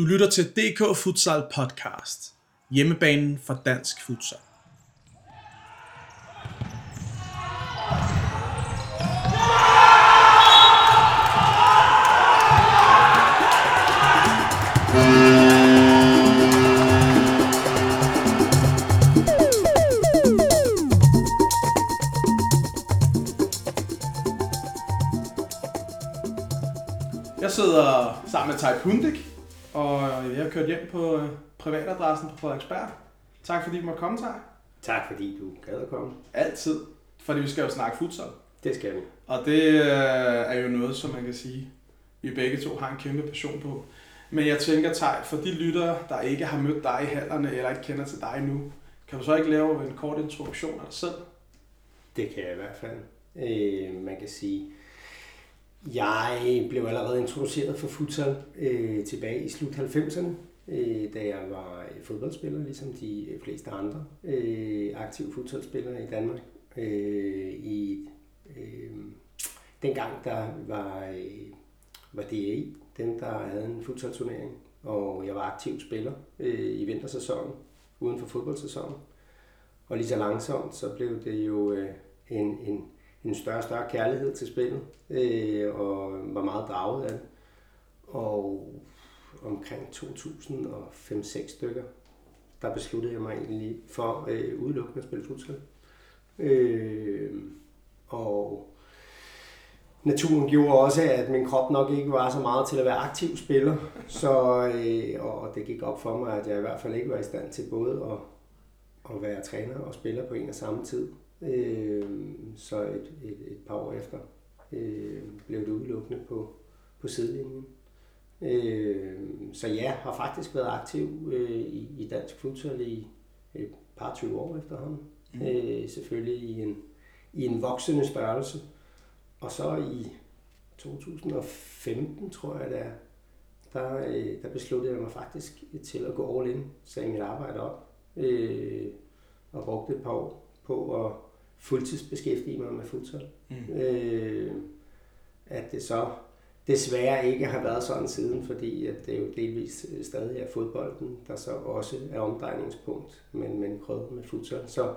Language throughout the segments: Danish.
Du lytter til DK Futsal Podcast. Hjemmebanen for dansk futsal. Jeg sidder sammen med Tai Pundik, og jeg har kørt hjem på øh, privatadressen på Frederiksberg. Tak fordi du måtte komme, Tai. Tak fordi du gad at komme. Altid. Fordi vi skal jo snakke futsal. Det skal vi. Og det øh, er jo noget, som man kan sige, vi begge to har en kæmpe passion på. Men jeg tænker, Tai, for de lyttere, der ikke har mødt dig i hallerne, eller ikke kender til dig nu, kan du så ikke lave en kort introduktion af dig selv? Det kan jeg i hvert fald. Øh, man kan sige, jeg blev allerede introduceret for futsal øh, tilbage i slut 90'erne, øh, da jeg var øh, fodboldspiller, ligesom de øh, fleste andre øh, aktive futsalspillere i Danmark. Øh, i, øh, dengang der var, øh, var DAI, dem der havde en futsalturnering, og jeg var aktiv spiller øh, i vintersæsonen, uden for fodboldsæsonen. Og lige så langsomt, så blev det jo øh, en, en, en større og større kærlighed til spillet, øh, og var meget draget af det. Og omkring 2005-6 stykker, der besluttede jeg mig egentlig for øh, udelukkende at spille futsal. Øh, og naturen gjorde også, at min krop nok ikke var så meget til at være aktiv spiller. Så, øh, og det gik op for mig, at jeg i hvert fald ikke var i stand til både at, at være træner og spiller på en og samme tid. Øh, så et, et, et par år efter øh, blev det udelukkende på, på sidelinjen. Øh, så ja, har faktisk været aktiv øh, i, i dansk futsal i et par 20 år efterhånden. Mm. Øh, selvfølgelig i en, i en voksende størrelse. Og så i 2015, tror jeg det er, der, øh, der besluttede jeg mig faktisk til at gå all in, sagde mit arbejde op, øh, og brugte et par år på at fuldtidsbeskæftige mig med futsal. Mm. Øh, at det så desværre ikke har været sådan siden, fordi at det jo delvis stadig er fodbolden, der så også er omdrejningspunkt, men, men krød med futsal. Så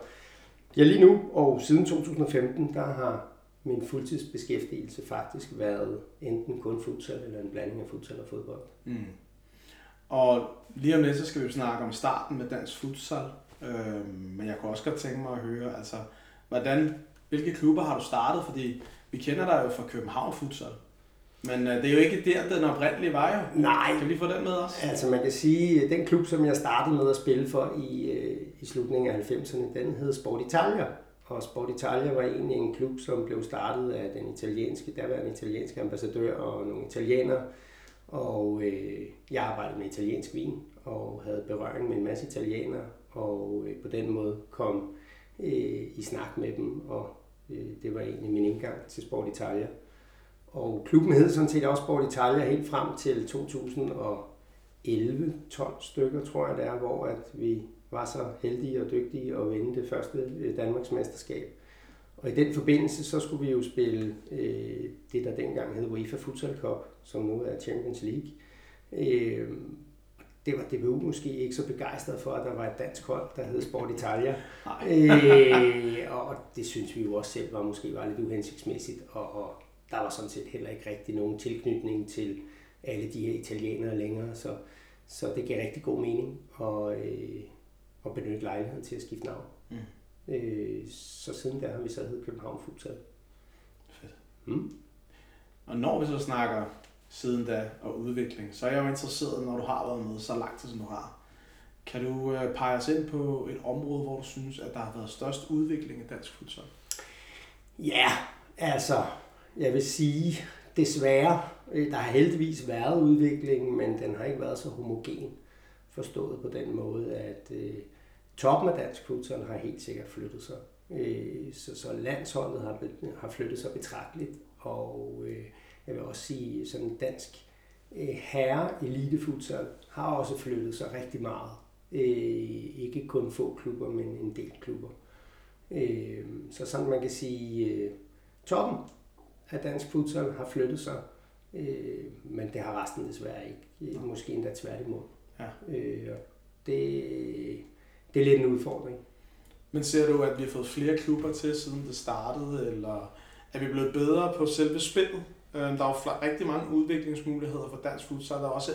ja, lige nu og siden 2015, der har min fuldtidsbeskæftigelse faktisk været enten kun futsal eller en blanding af futsal og fodbold. Mm. Og lige om lidt, så skal vi snakke om starten med dansk futsal. Øh, men jeg kunne også godt tænke mig at høre, altså, hvordan, hvilke klubber har du startet? Fordi vi kender dig jo fra København Futsal. Men øh, det er jo ikke der, den oprindelige var jo. Nej. Kan vi få den med også? Altså man kan sige, at den klub, som jeg startede med at spille for i, øh, i slutningen af 90'erne, den hed Sport Italia. Og Sport Italia var egentlig en klub, som blev startet af den italienske, daværende italienske ambassadør og nogle italienere. Og øh, jeg arbejdede med italiensk vin og havde berøring med en masse italienere. Og øh, på den måde kom øh, i snak med dem, og øh, det var egentlig min indgang til Sport Italia. Og klubben hed sådan set også Sport Italia helt frem til 2011, 12 stykker tror jeg det er, hvor at vi var så heldige og dygtige at vinde det første øh, Danmarks mesterskab. Og i den forbindelse, så skulle vi jo spille øh, det, der dengang hed UEFA Futsal Cup, som nu er Champions League. Øh, det var DBU måske ikke så begejstret for, at der var et dansk hold, der hed Sport Italia. øh, og det synes vi jo også selv var måske var lidt uhensigtsmæssigt, og, og der var sådan set heller ikke rigtig nogen tilknytning til alle de her italienere længere, så, så det gav rigtig god mening at, øh, at benytte lejligheden til at skifte navn. Mm. Øh, så siden der har vi så heddet København Futsal. Fedt. Mm. Og når vi så snakker siden da og udvikling, så er jeg jo interesseret, når du har været med så lang tid, som du har. Kan du øh, pege os ind på et område, hvor du synes, at der har været størst udvikling i dansk futsal? Ja, altså, jeg vil sige, desværre, øh, der har heldigvis været udvikling, men den har ikke været så homogen forstået på den måde, at øh, toppen af dansk futsal har helt sikkert flyttet sig. Øh, så, så landsholdet har, har flyttet sig betragteligt, og øh, jeg vil også sige, sådan dansk øh, herre elitefutsal har også flyttet sig rigtig meget. Øh, ikke kun få klubber, men en del klubber. Øh, så sådan man kan sige, toppen af dansk futsal har flyttet sig, men det har resten desværre ikke. Måske endda tværtimod. Ja. Øh, det, det er lidt en udfordring. Men ser du, at vi har fået flere klubber til, siden det startede, eller er vi blevet bedre på selve spillet? Øh, Der er jo rigtig mange udviklingsmuligheder for dansk futsal. Der er også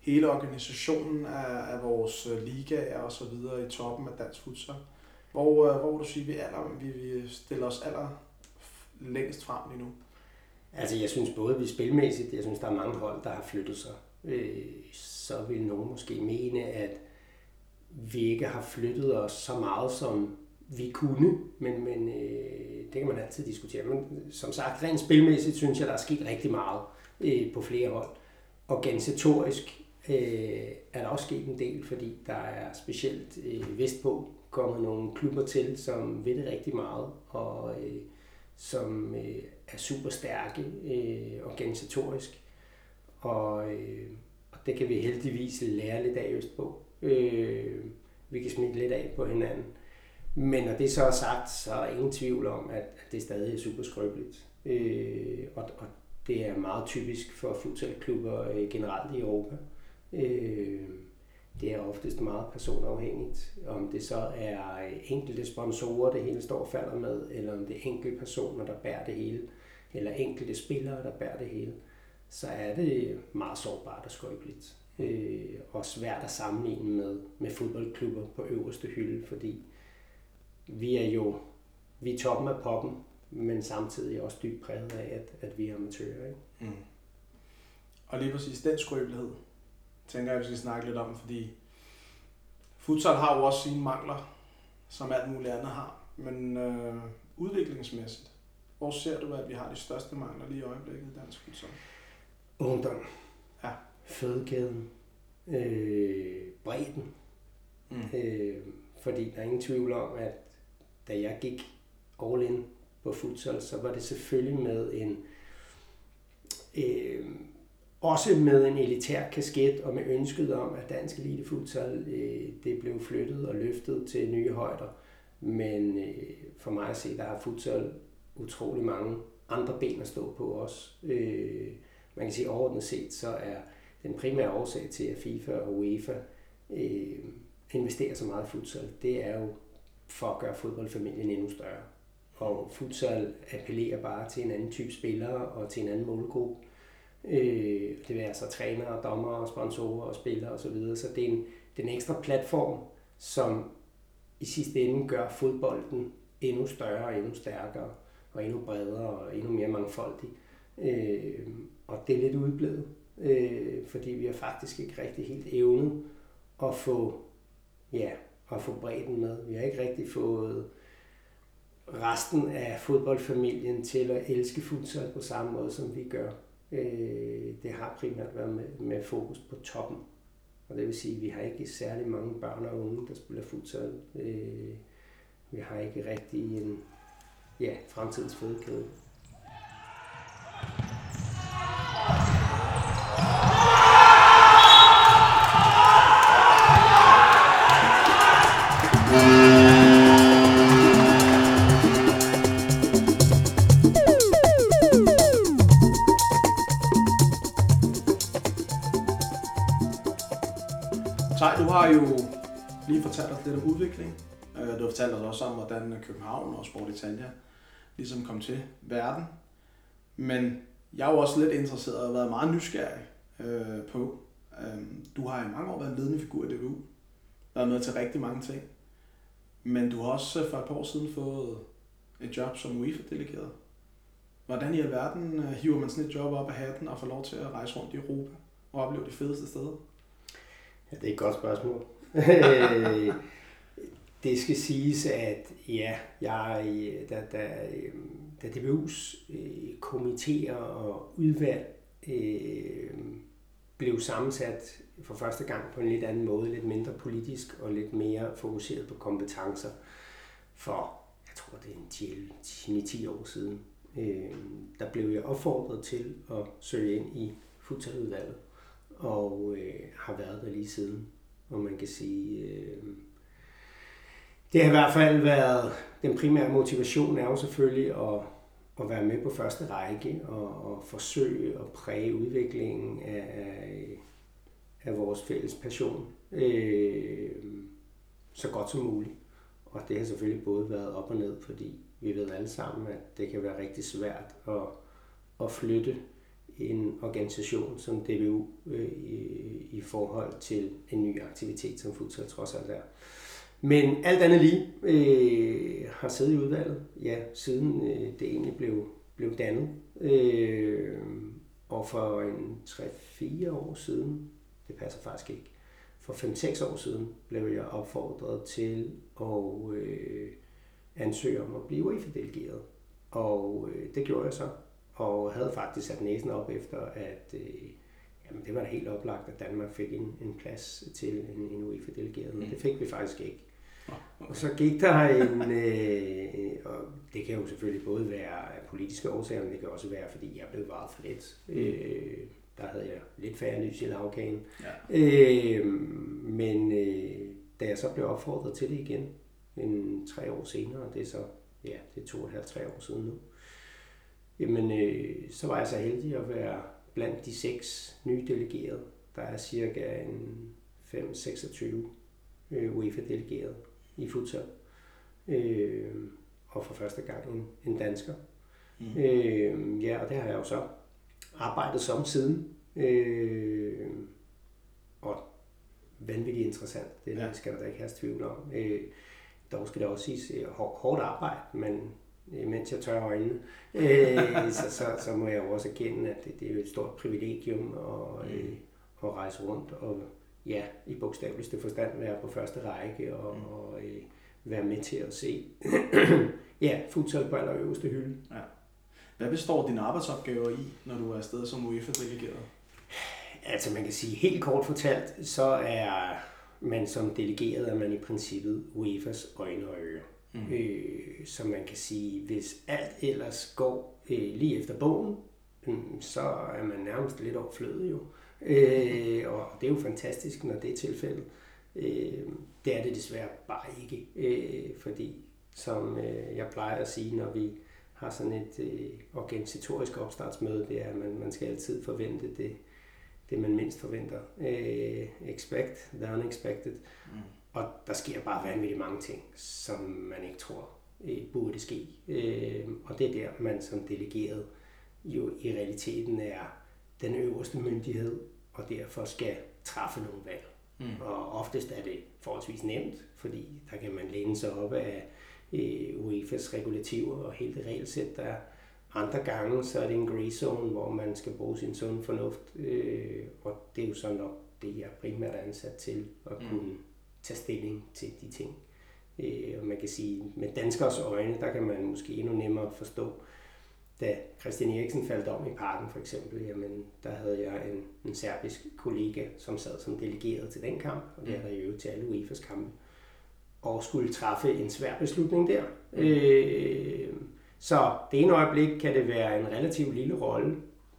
hele organisationen af, af vores øh, ligaer og så videre i toppen af dansk futsal. Hvor, øh, hvor vil du sige, vi, aller, vi, vi stiller os aller længst frem lige nu? Altså jeg synes både vi spilmæssigt, jeg synes der er mange hold, der har flyttet sig. Øh, så vil nogen måske mene, at vi ikke har flyttet os så meget, som vi kunne, men, men øh, det kan man altid diskutere. Men som sagt, rent spilmæssigt synes jeg, der er sket rigtig meget øh, på flere hold. Organisatorisk øh, er der også sket en del, fordi der er specielt øh, vestpå kommet nogle klubber til, som ved det rigtig meget, og øh, som øh, er super stærke øh, organisatorisk. Og, øh, og det kan vi heldigvis lære lidt af østpå. Øh, vi kan smitte lidt af på hinanden. Men når det så er sagt, så er der ingen tvivl om, at, at det stadig er super skrøbeligt. Øh, og, og det er meget typisk for futsalklubber øh, generelt i Europa. Øh, det er oftest meget personafhængigt. Om det så er øh, enkelte sponsorer, det hele står og falder med, eller om det er enkelte personer, der bærer det hele, eller enkelte spillere, der bærer det hele, så er det meget sårbart og skrøbeligt. Øh, og svært at sammenligne med, med fodboldklubber på øverste hylde, fordi vi er jo vi er toppen af poppen, men samtidig også dybt præget af, at, at vi er amatører. Ikke? Mm. Og lige præcis den skrøbelighed, tænker jeg, vi skal snakke lidt om, fordi futsal har jo også sine mangler, som alt muligt andet har. Men øh, udviklingsmæssigt, hvor ser du, at vi har de største mangler lige i øjeblikket i dansk futsal? Ungdom. Ja. Fødekæden. Øh, bredden. Mm. Øh, fordi der er ingen tvivl om, at da jeg gik all in på futsal, så var det selvfølgelig med en øh, også med en elitær kasket og med ønsket om, at dansk elite futsal øh, det blev flyttet og løftet til nye højder. Men øh, for mig at se, der har futsal utrolig mange andre ben at stå på også. Øh, man kan sige overordnet set, så er den primære årsag til, at FIFA og UEFA øh, investerer så meget i futsal, det er jo for at gøre fodboldfamilien endnu større. Og futsal appellerer bare til en anden type spillere og til en anden målgruppe. Øh, det vil altså trænere, dommere, sponsorer og spillere osv. Så, videre. så det er en, det er en ekstra platform, som i sidste ende gør fodbolden endnu større og endnu stærkere og endnu bredere og endnu mere mangfoldig. Øh, og det er lidt udblevet, øh, fordi vi har faktisk ikke rigtig helt evnet at få, ja, at få bredden med. Vi har ikke rigtig fået resten af fodboldfamilien til at elske futsal på samme måde, som vi gør. Øh, det har primært været med, med fokus på toppen. Og det vil sige, at vi har ikke særlig mange børn og unge, der spiller futsal. Øh, vi har ikke rigtig en ja, fremtidens fodkæde. Tej, du har jo lige fortalt os lidt om udvikling. Øh, du har fortalt os også om, hvordan København og Sport Italia ligesom kom til verden. Men jeg er jo også lidt interesseret og været meget nysgerrig øh, på. Øh, du har i mange år været en ledende figur i DBU. Været med til rigtig mange ting. Men du har også øh, for et par år siden fået et job som UEFA-delegeret. Hvordan i alverden øh, hiver man sådan et job op af hatten og får lov til at rejse rundt i Europa og opleve de fedeste steder? Ja, det er et godt spørgsmål. det skal siges, at ja, jeg, da, da, da DBU's øh, komiteer og udvalg øh, blev sammensat for første gang på en lidt anden måde, lidt mindre politisk og lidt mere fokuseret på kompetencer for, jeg tror det er en 10-10 år siden, øh, der blev jeg opfordret til at søge ind i futsaludvalget og øh, har været der lige siden. Og man kan sige, øh, det har i hvert fald været, den primære motivation er jo selvfølgelig at, at være med på første række og, og forsøge at præge udviklingen af, af vores fælles passion øh, så godt som muligt. Og det har selvfølgelig både været op og ned, fordi vi ved alle sammen, at det kan være rigtig svært at, at flytte en organisation som DBU øh, i, i forhold til en ny aktivitet, som futsal trods alt er. Men alt andet lige øh, har siddet i udvalget, ja, siden øh, det egentlig blev, blev dannet. Øh, og for en 3-4 år siden, det passer faktisk ikke, for 5-6 år siden blev jeg opfordret til at øh, ansøge om at blive UEFA-delegeret. Og øh, det gjorde jeg så, og havde faktisk sat næsen op efter, at øh, jamen, det var da helt oplagt, at Danmark fik en, en plads til en, en UEFA-delegeret, men mm. det fik vi faktisk ikke. Okay. Og så gik der en, øh, og det kan jo selvfølgelig både være af politiske årsager, men det kan også være, fordi jeg blev varet for lidt. Mm. Øh, der havde jeg lidt færre lys i lavkagen. Ja. Øh, men øh, da jeg så blev opfordret til det igen, en tre år senere, det er så, ja, det er to og et halvt, tre år siden nu, jamen øh, så var jeg så heldig at være blandt de seks nye delegerede. Der er cirka en 5-26 øh, UEFA-delegerede i futsal. Øh, og for første gang en, en dansker. Mm. Øh, ja, og det har jeg jo så arbejdet som siden. Øh, og vanvittigt interessant. Det ja. skal der da ikke have tvivl om. Øh, dog skal det også siges øh, hårdt arbejde, men mens jeg tør øjnene, øh, så, så, så må jeg også erkende, at det, det er jo et stort privilegium at, øh, at rejse rundt og ja, i bogstaveligste forstand være på første række og, mm. og øh, være med til at se ja, futsal på allerøverste hylde. Ja. Hvad består dine arbejdsopgaver i, når du er afsted som UEFA-delegeret? Altså man kan sige helt kort fortalt, så er man som delegeret, er man i princippet UEFA's øjne og ører. Mm. Øh, så man kan sige, hvis alt ellers går øh, lige efter bogen, øh, så er man nærmest lidt overflødet jo. Øh, og det er jo fantastisk, når det er tilfældet. Øh, det er det desværre bare ikke, øh, fordi som øh, jeg plejer at sige, når vi har sådan et øh, organisatorisk opstartsmøde, det er, at man, man skal altid forvente det, det man mindst forventer. Øh, expect the unexpected. Mm. Og der sker bare vanvittigt mange ting, som man ikke tror øh, burde ske. Øh, og det er der, man som delegeret jo i realiteten er den øverste myndighed, og derfor skal træffe nogle valg. Mm. Og oftest er det forholdsvis nemt, fordi der kan man læne sig op af øh, UEFA's regulativer og hele det regelsæt, der er. Andre gange så er det en gray zone, hvor man skal bruge sin sunde fornuft, øh, og det er jo så nok det, jeg primært er ansat til at mm. Tage stilling til de ting. Øh, og man kan sige, med danskers øjne, der kan man måske endnu nemmere forstå, da Christian Eriksen faldt om i parken for eksempel, jamen, der havde jeg en, en serbisk kollega, som sad som delegeret til den kamp, og det er der jo til alle UEFA's kampe, og skulle træffe en svær beslutning der. Mm. Øh, så det ene øjeblik kan det være en relativt lille rolle,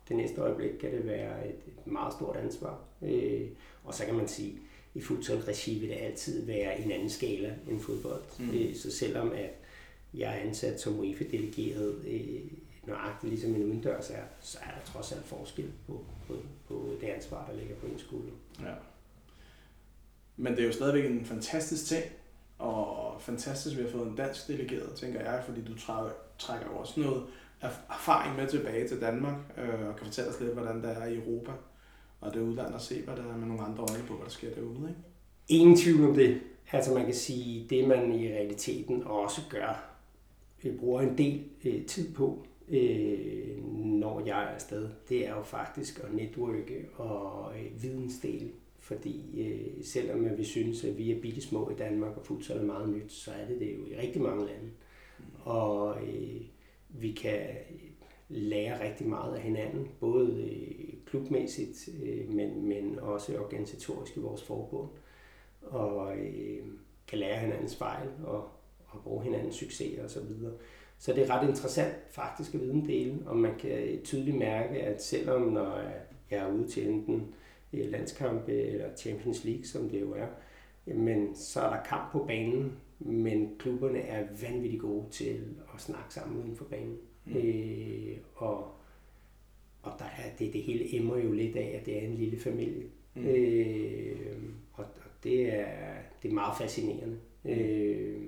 det næste øjeblik kan det være et, et meget stort ansvar. Øh, og så kan man sige, i futsal-regi vil det altid være en anden skala end fodbold. Mm. Øh, så selvom at jeg er ansat som UEFA-delegeret øh, nøjagtigt ligesom en udendørs er, så er der trods alt forskel på, på, på det ansvar, der ligger på en skulder. Ja. Men det er jo stadigvæk en fantastisk ting, og fantastisk, at vi har fået en dansk delegeret, tænker jeg, fordi du trækker, jo også noget erfaring med tilbage til Danmark, øh, og kan fortælle os lidt, hvordan det er i Europa, og det udland og se, hvad der er med nogle andre øjne på, hvad der sker derude. Ikke? Ingen tvivl om det. Altså man kan sige, det man i realiteten også gør, vi bruger en del øh, tid på, øh, når jeg er afsted, det er jo faktisk at netværke og øh, vidensdele. Fordi øh, selvom vi synes, at vi er bitte små i Danmark, og futsal er meget nyt, så er det det jo i rigtig mange lande. Og øh, vi kan lære rigtig meget af hinanden, både øh, klubmæssigt, øh, men, men også organisatorisk i vores forbund. Og øh, kan lære hinandens fejl og, og bruge hinandens succeser osv. Så det er ret interessant faktisk at vide en del, og man kan tydeligt mærke, at selvom når jeg er ude til enten øh, landskampe eller Champions League, som det jo er, men så er der kamp på banen, men klubberne er vanvittigt gode til at snakke sammen uden for banen. Øh, og og der er det, det hele emmer jo lidt af, at det er en lille familie. Mm. Øh, og, og det, er, det er meget fascinerende. Mm. Øh,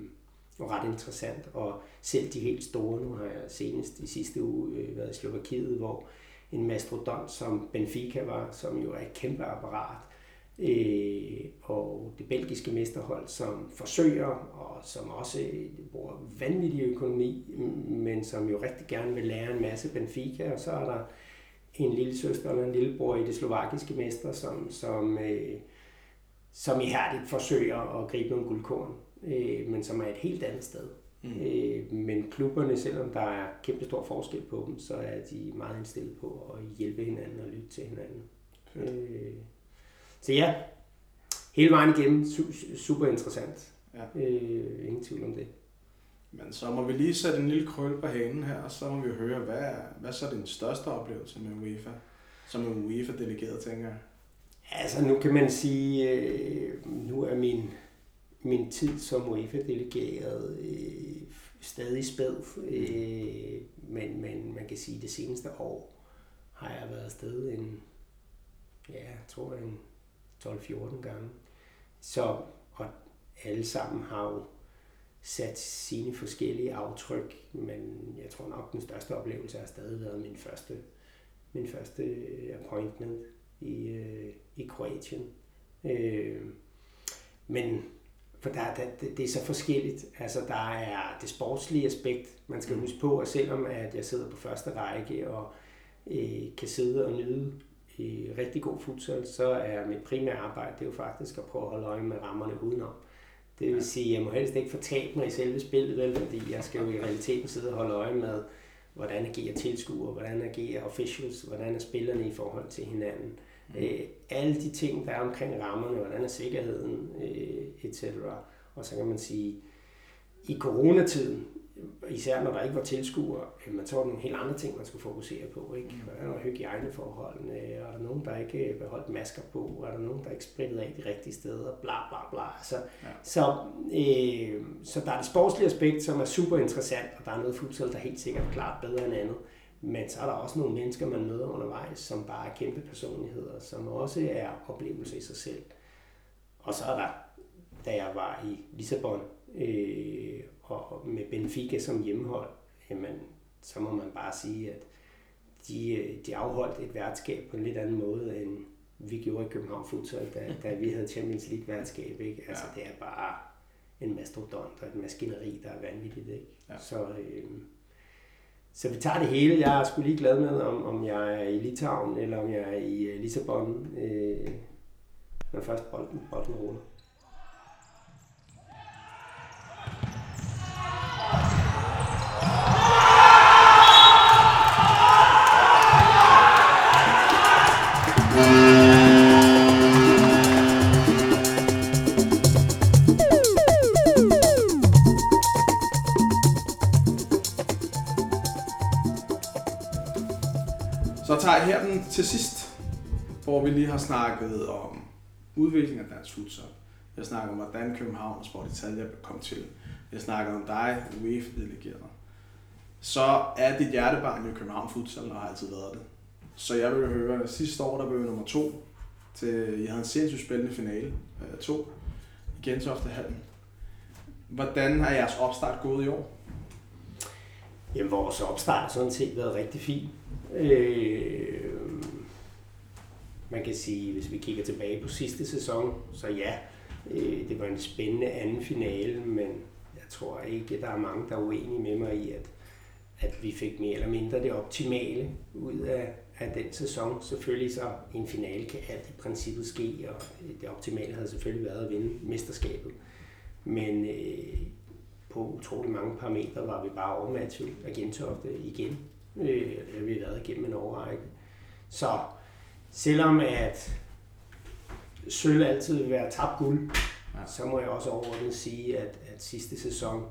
og ret interessant. Og selv de helt store, nu har jeg senest i sidste uge øh, været i Slovakiet, hvor en mastodont som Benfica var, som jo er et kæmpe apparat, øh, og det belgiske mesterhold, som forsøger, og som også bruger vanvittig økonomi, men som jo rigtig gerne vil lære en masse Benfica, og så er der en lille søster eller en lillebror i det slovakiske mester, som, som, øh, som ihærdigt forsøger at gribe nogle guldkorn, øh, men som er et helt andet sted. Mm. Øh, men klubberne, selvom der er kæmpe stor forskel på dem, så er de meget indstillet på at hjælpe hinanden og lytte til hinanden. Øh, så ja, hele vejen igennem, su- super interessant. Ja. Øh, ingen tvivl om det. Men så må vi lige sætte en lille krøl på hanen her, og så må vi høre, hvad, hvad så er din største oplevelse med UEFA? Som en UEFA-delegeret, tænker jeg. Altså, nu kan man sige, øh, nu er min, min tid som UEFA-delegeret øh, stadig spæd, øh, men, men man kan sige, at det seneste år har jeg været afsted en, ja, jeg tror en 12-14 gange. Så, og alle sammen har jo sat sine forskellige aftryk, men jeg tror nok, den største oplevelse har stadig været min første, min første øh, appointment i, øh, i Kroatien. Øh, men for der, der, det, det er så forskelligt. Altså, der er det sportslige aspekt. Man skal mm. huske på, at selvom at jeg sidder på første række og øh, kan sidde og nyde i rigtig god futsal, så er mit primære arbejde det er jo faktisk at prøve at holde øje med rammerne udenom. Det vil sige, at jeg må helst ikke fortabe mig i selve spillet, vel, fordi jeg skal jo i realiteten sidde og holde øje med, hvordan agerer tilskuere, hvordan agerer officials, hvordan er spillerne i forhold til hinanden. Mm. Øh, alle de ting, der er omkring rammerne, hvordan er sikkerheden, øh, etc. Og så kan man sige, i coronatiden, især når der ikke var tilskuere, man så var nogle helt andre ting, man skulle fokusere på. Ikke? Mm. Hvordan var hygiejneforholdene? Er der nogen, der ikke beholdt masker på? Er der nogen, der ikke sprittede af de rigtige steder? Bla bla bla. Så, ja. så, øh, så der er det sportslige aspekt, som er super interessant, og der er noget futsal, der helt sikkert klart bedre end andet. Men så er der også nogle mennesker, man møder undervejs, som bare er kæmpe personligheder, som også er oplevelser i sig selv. Og så er der, da jeg var i Lissabon, øh, og med Benfica som hjemmehold, jamen, så må man bare sige, at de, de afholdt et værtskab på en lidt anden måde, end vi gjorde i København Futsal, da, da vi havde Champions League værtskab. Ikke? Altså, ja. det er bare en mastodont og et maskineri, der er vanvittigt. Ikke? Ja. Så, øh, så vi tager det hele. Jeg er sgu lige glad med, om, om jeg er i Litauen, eller om jeg er i uh, Lissabon, øh, når først bolden, bolden ruller. Til sidst, hvor vi lige har snakket om udvikling af dansk futsal. Vi har snakket om, hvordan København og Sport Italia kom til. Vi har snakket om dig, UEFA-delegerede. Så er dit hjertebarn jo København Futsal, og har altid været det. Så jeg vil høre, sidste år der blev nummer to. Til, jeg havde en sindssygt spændende finale. Øh, to. I Gentofte Hallen. Hvordan har jeres opstart gået i år? Jamen, vores opstart har sådan set været rigtig fin. Øh, man kan sige, hvis vi kigger tilbage på sidste sæson, så ja, øh, det var en spændende anden finale, men jeg tror ikke, der er mange, der er uenige med mig i, at, at vi fik mere eller mindre det optimale ud af, af den sæson. Selvfølgelig så i en finale kan alt i princippet ske, og det optimale havde selvfølgelig været at vinde mesterskabet. Men øh, på utrolig mange parametre var vi bare overmatchet af Gentofte igen. Øh, det har vi været igennem en overrække. Så selvom at sølv altid vil være tabt guld, ja. så må jeg også overordnet sige, at, at sidste sæson,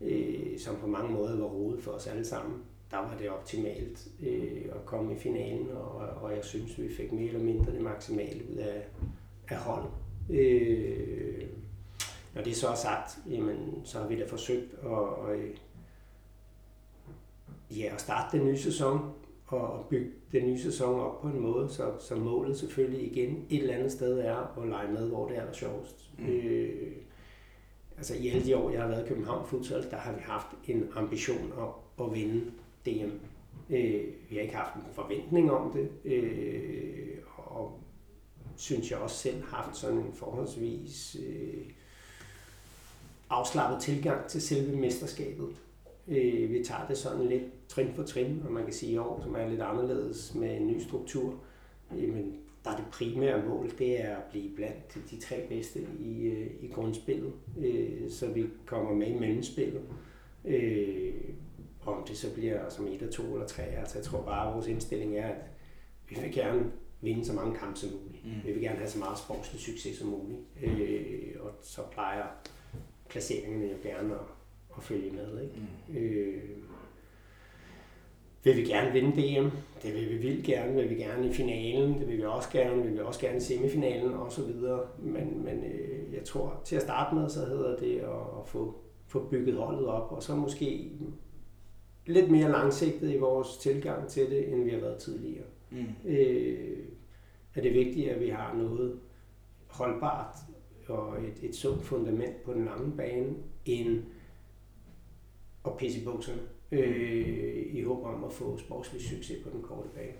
øh, som på mange måder var rodet for os alle sammen, der var det optimalt øh, at komme i finalen, og, og jeg synes, vi fik mere eller mindre det maksimale ud af, af holdet. Øh, når det så er sagt, jamen, så har vi da forsøgt at, at ja, at starte den nye sæson og bygge den nye sæson op på en måde, så, så målet selvfølgelig igen et eller andet sted er at lege med, hvor det er sjovest. Mm. Øh, altså i alle de år, jeg har været i København Futsal, der har vi haft en ambition om at vinde DM. Øh, vi har ikke haft en forventning om det, øh, og synes jeg også selv haft sådan en forholdsvis øh, afslappet tilgang til selve mesterskabet. Øh, vi tager det sådan lidt trin for trin, og man kan sige i år, som er lidt anderledes med en ny struktur. Men der er det primære mål, det er at blive blandt de tre bedste i, øh, i grundspillet, øh, så vi kommer med i mellemspillet. Øh, om det så bliver som et, to eller tre, altså jeg tror bare, at vores indstilling er, at vi vil gerne vinde så mange kampe som muligt. Mm. Vi vil gerne have så meget sportslig succes som muligt. Øh, og så plejer placeringerne jo gerne at, at følge med. Ikke? Mm. Øh, vil vi gerne vinde DM? Det vil vi vildt gerne. Vil vi gerne i finalen? Det vil vi også gerne. Vil vi også gerne i semifinalen? Og så videre. Men, men øh, jeg tror, til at starte med, så hedder det at, at få, få bygget holdet op. Og så måske lidt mere langsigtet i vores tilgang til det, end vi har været tidligere. Mm. Øh, er det vigtigt, at vi har noget holdbart og et, et sundt fundament på den lange bane, end at pisse i bukserne øh, i håb om at få sportslig succes på den korte bane.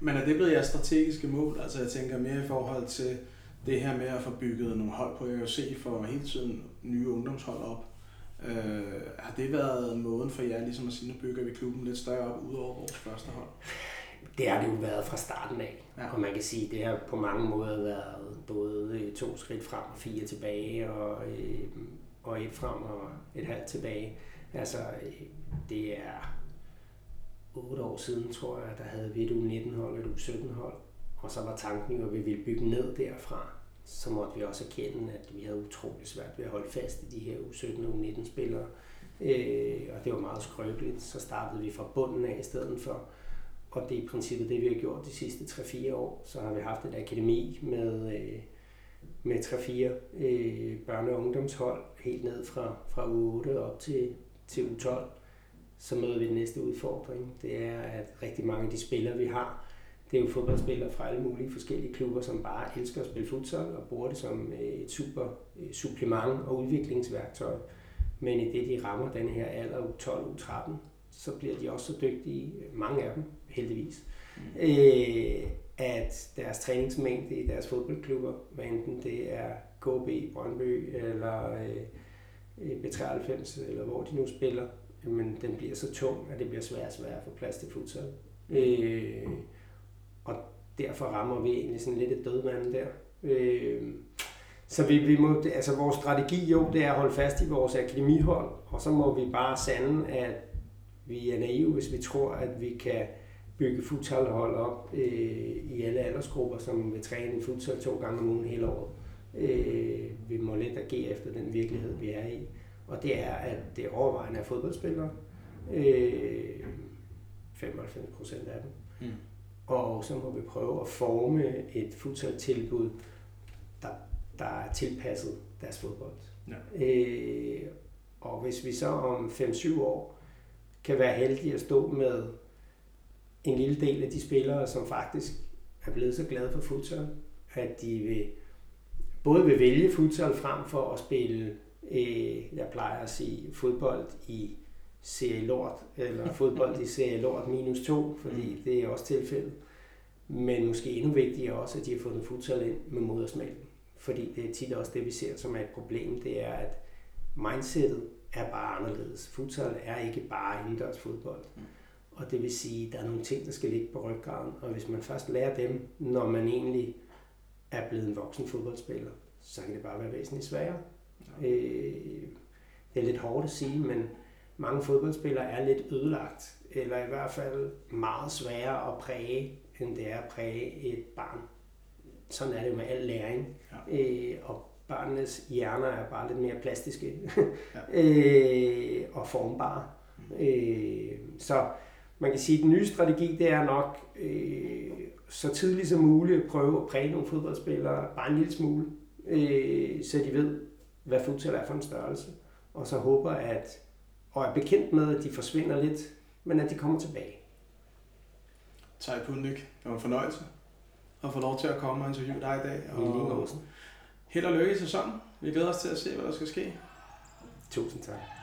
Men er det blevet jeres strategiske mål? Altså jeg tænker mere i forhold til det her med at få bygget nogle hold på AOC for hele tiden nye ungdomshold op. Øh, har det været måden for jer ligesom at sige, nu bygger vi klubben lidt større op ud over vores første hold? Det har det jo været fra starten af. Ja. Og man kan sige, at det har på mange måder været både to skridt frem og fire tilbage, og, øh, og et frem og et halvt tilbage. Altså, det er otte år siden, tror jeg, der havde vi et U19-hold og et U17-hold. Og så var tanken, at vi ville bygge ned derfra. Så måtte vi også erkende, at vi havde utrolig svært ved at holde fast i de her U17 og U19-spillere. Øh, og det var meget skrøbeligt. Så startede vi fra bunden af i stedet for. Og det er i princippet det, vi har gjort de sidste 3-4 år. Så har vi haft et akademi med, øh, med 3-4 øh, børne- og ungdomshold, helt ned fra, fra U8 op til, til U12. Så møder vi den næste udfordring. Det er, at rigtig mange af de spillere, vi har, det er jo fodboldspillere fra alle mulige forskellige klubber, som bare elsker at spille futsal og bruger det som et super supplement og udviklingsværktøj. Men i det, de rammer den her alder U12, U13, så bliver de også så dygtige, mange af dem heldigvis, mm. øh, at deres træningsmængde i deres fodboldklubber, hvad enten det er KB, Brøndby eller øh, Øh, B93, eller hvor de nu spiller, men den bliver så tung, at det bliver svært og svært at få plads til futsal. Mm. Øh, og derfor rammer vi egentlig sådan lidt et dødvand der. Øh, så vi, vi må, altså vores strategi jo, det er at holde fast i vores akademihold, og så må vi bare sande, at vi er naive, hvis vi tror, at vi kan bygge futsalhold op øh, i alle aldersgrupper, som vil træne i futsal to gange om ugen hele året. Øh, vi må lidt agere efter den virkelighed, vi er i. Og det er, at det er overvejende af fodboldspillere. Øh, 95 procent af dem. Mm. Og så må vi prøve at forme et futsal-tilbud, der, der er tilpasset deres fodbold. Ja. Øh, og hvis vi så om 5-7 år kan være heldige at stå med en lille del af de spillere, som faktisk er blevet så glade for futsal, at de vil, både vil vælge futsal frem for at spille, øh, jeg plejer at sige, fodbold i serie lort, eller fodbold i serie lort minus 2, fordi mm. det er også tilfældet. Men måske endnu vigtigere også, at de har fundet futsal ind med modersmælken. Fordi det er tit også det, vi ser som er et problem, det er, at mindsetet er bare anderledes. Futsal er ikke bare indendørs fodbold. Mm. Og det vil sige, at der er nogle ting, der skal ligge på ryggraden. Og hvis man først lærer dem, når man egentlig er blevet en voksen fodboldspiller, så kan det bare være væsentligt sværere. Ja. Øh, det er lidt hårdt at sige, men mange fodboldspillere er lidt ødelagt, eller i hvert fald meget sværere at præge, end det er at præge et barn. Sådan er det med al læring. Ja. Øh, og børnenes hjerner er bare lidt mere plastiske ja. øh, og formbare. Mm. Øh, så man kan sige, at den nye strategi, det er nok øh, så tidligt som muligt at prøve at præge nogle fodboldspillere bare en lille smule, øh, så de ved, hvad futsal er for en størrelse. Og så håber at, og er bekendt med, at de forsvinder lidt men at de kommer tilbage. Tai Pundik, det var en fornøjelse at få lov til at komme og interviewe dig i dag. I lige Og held og lykke i sæsonen. Vi glæder os til at se, hvad der skal ske. Tusind tak.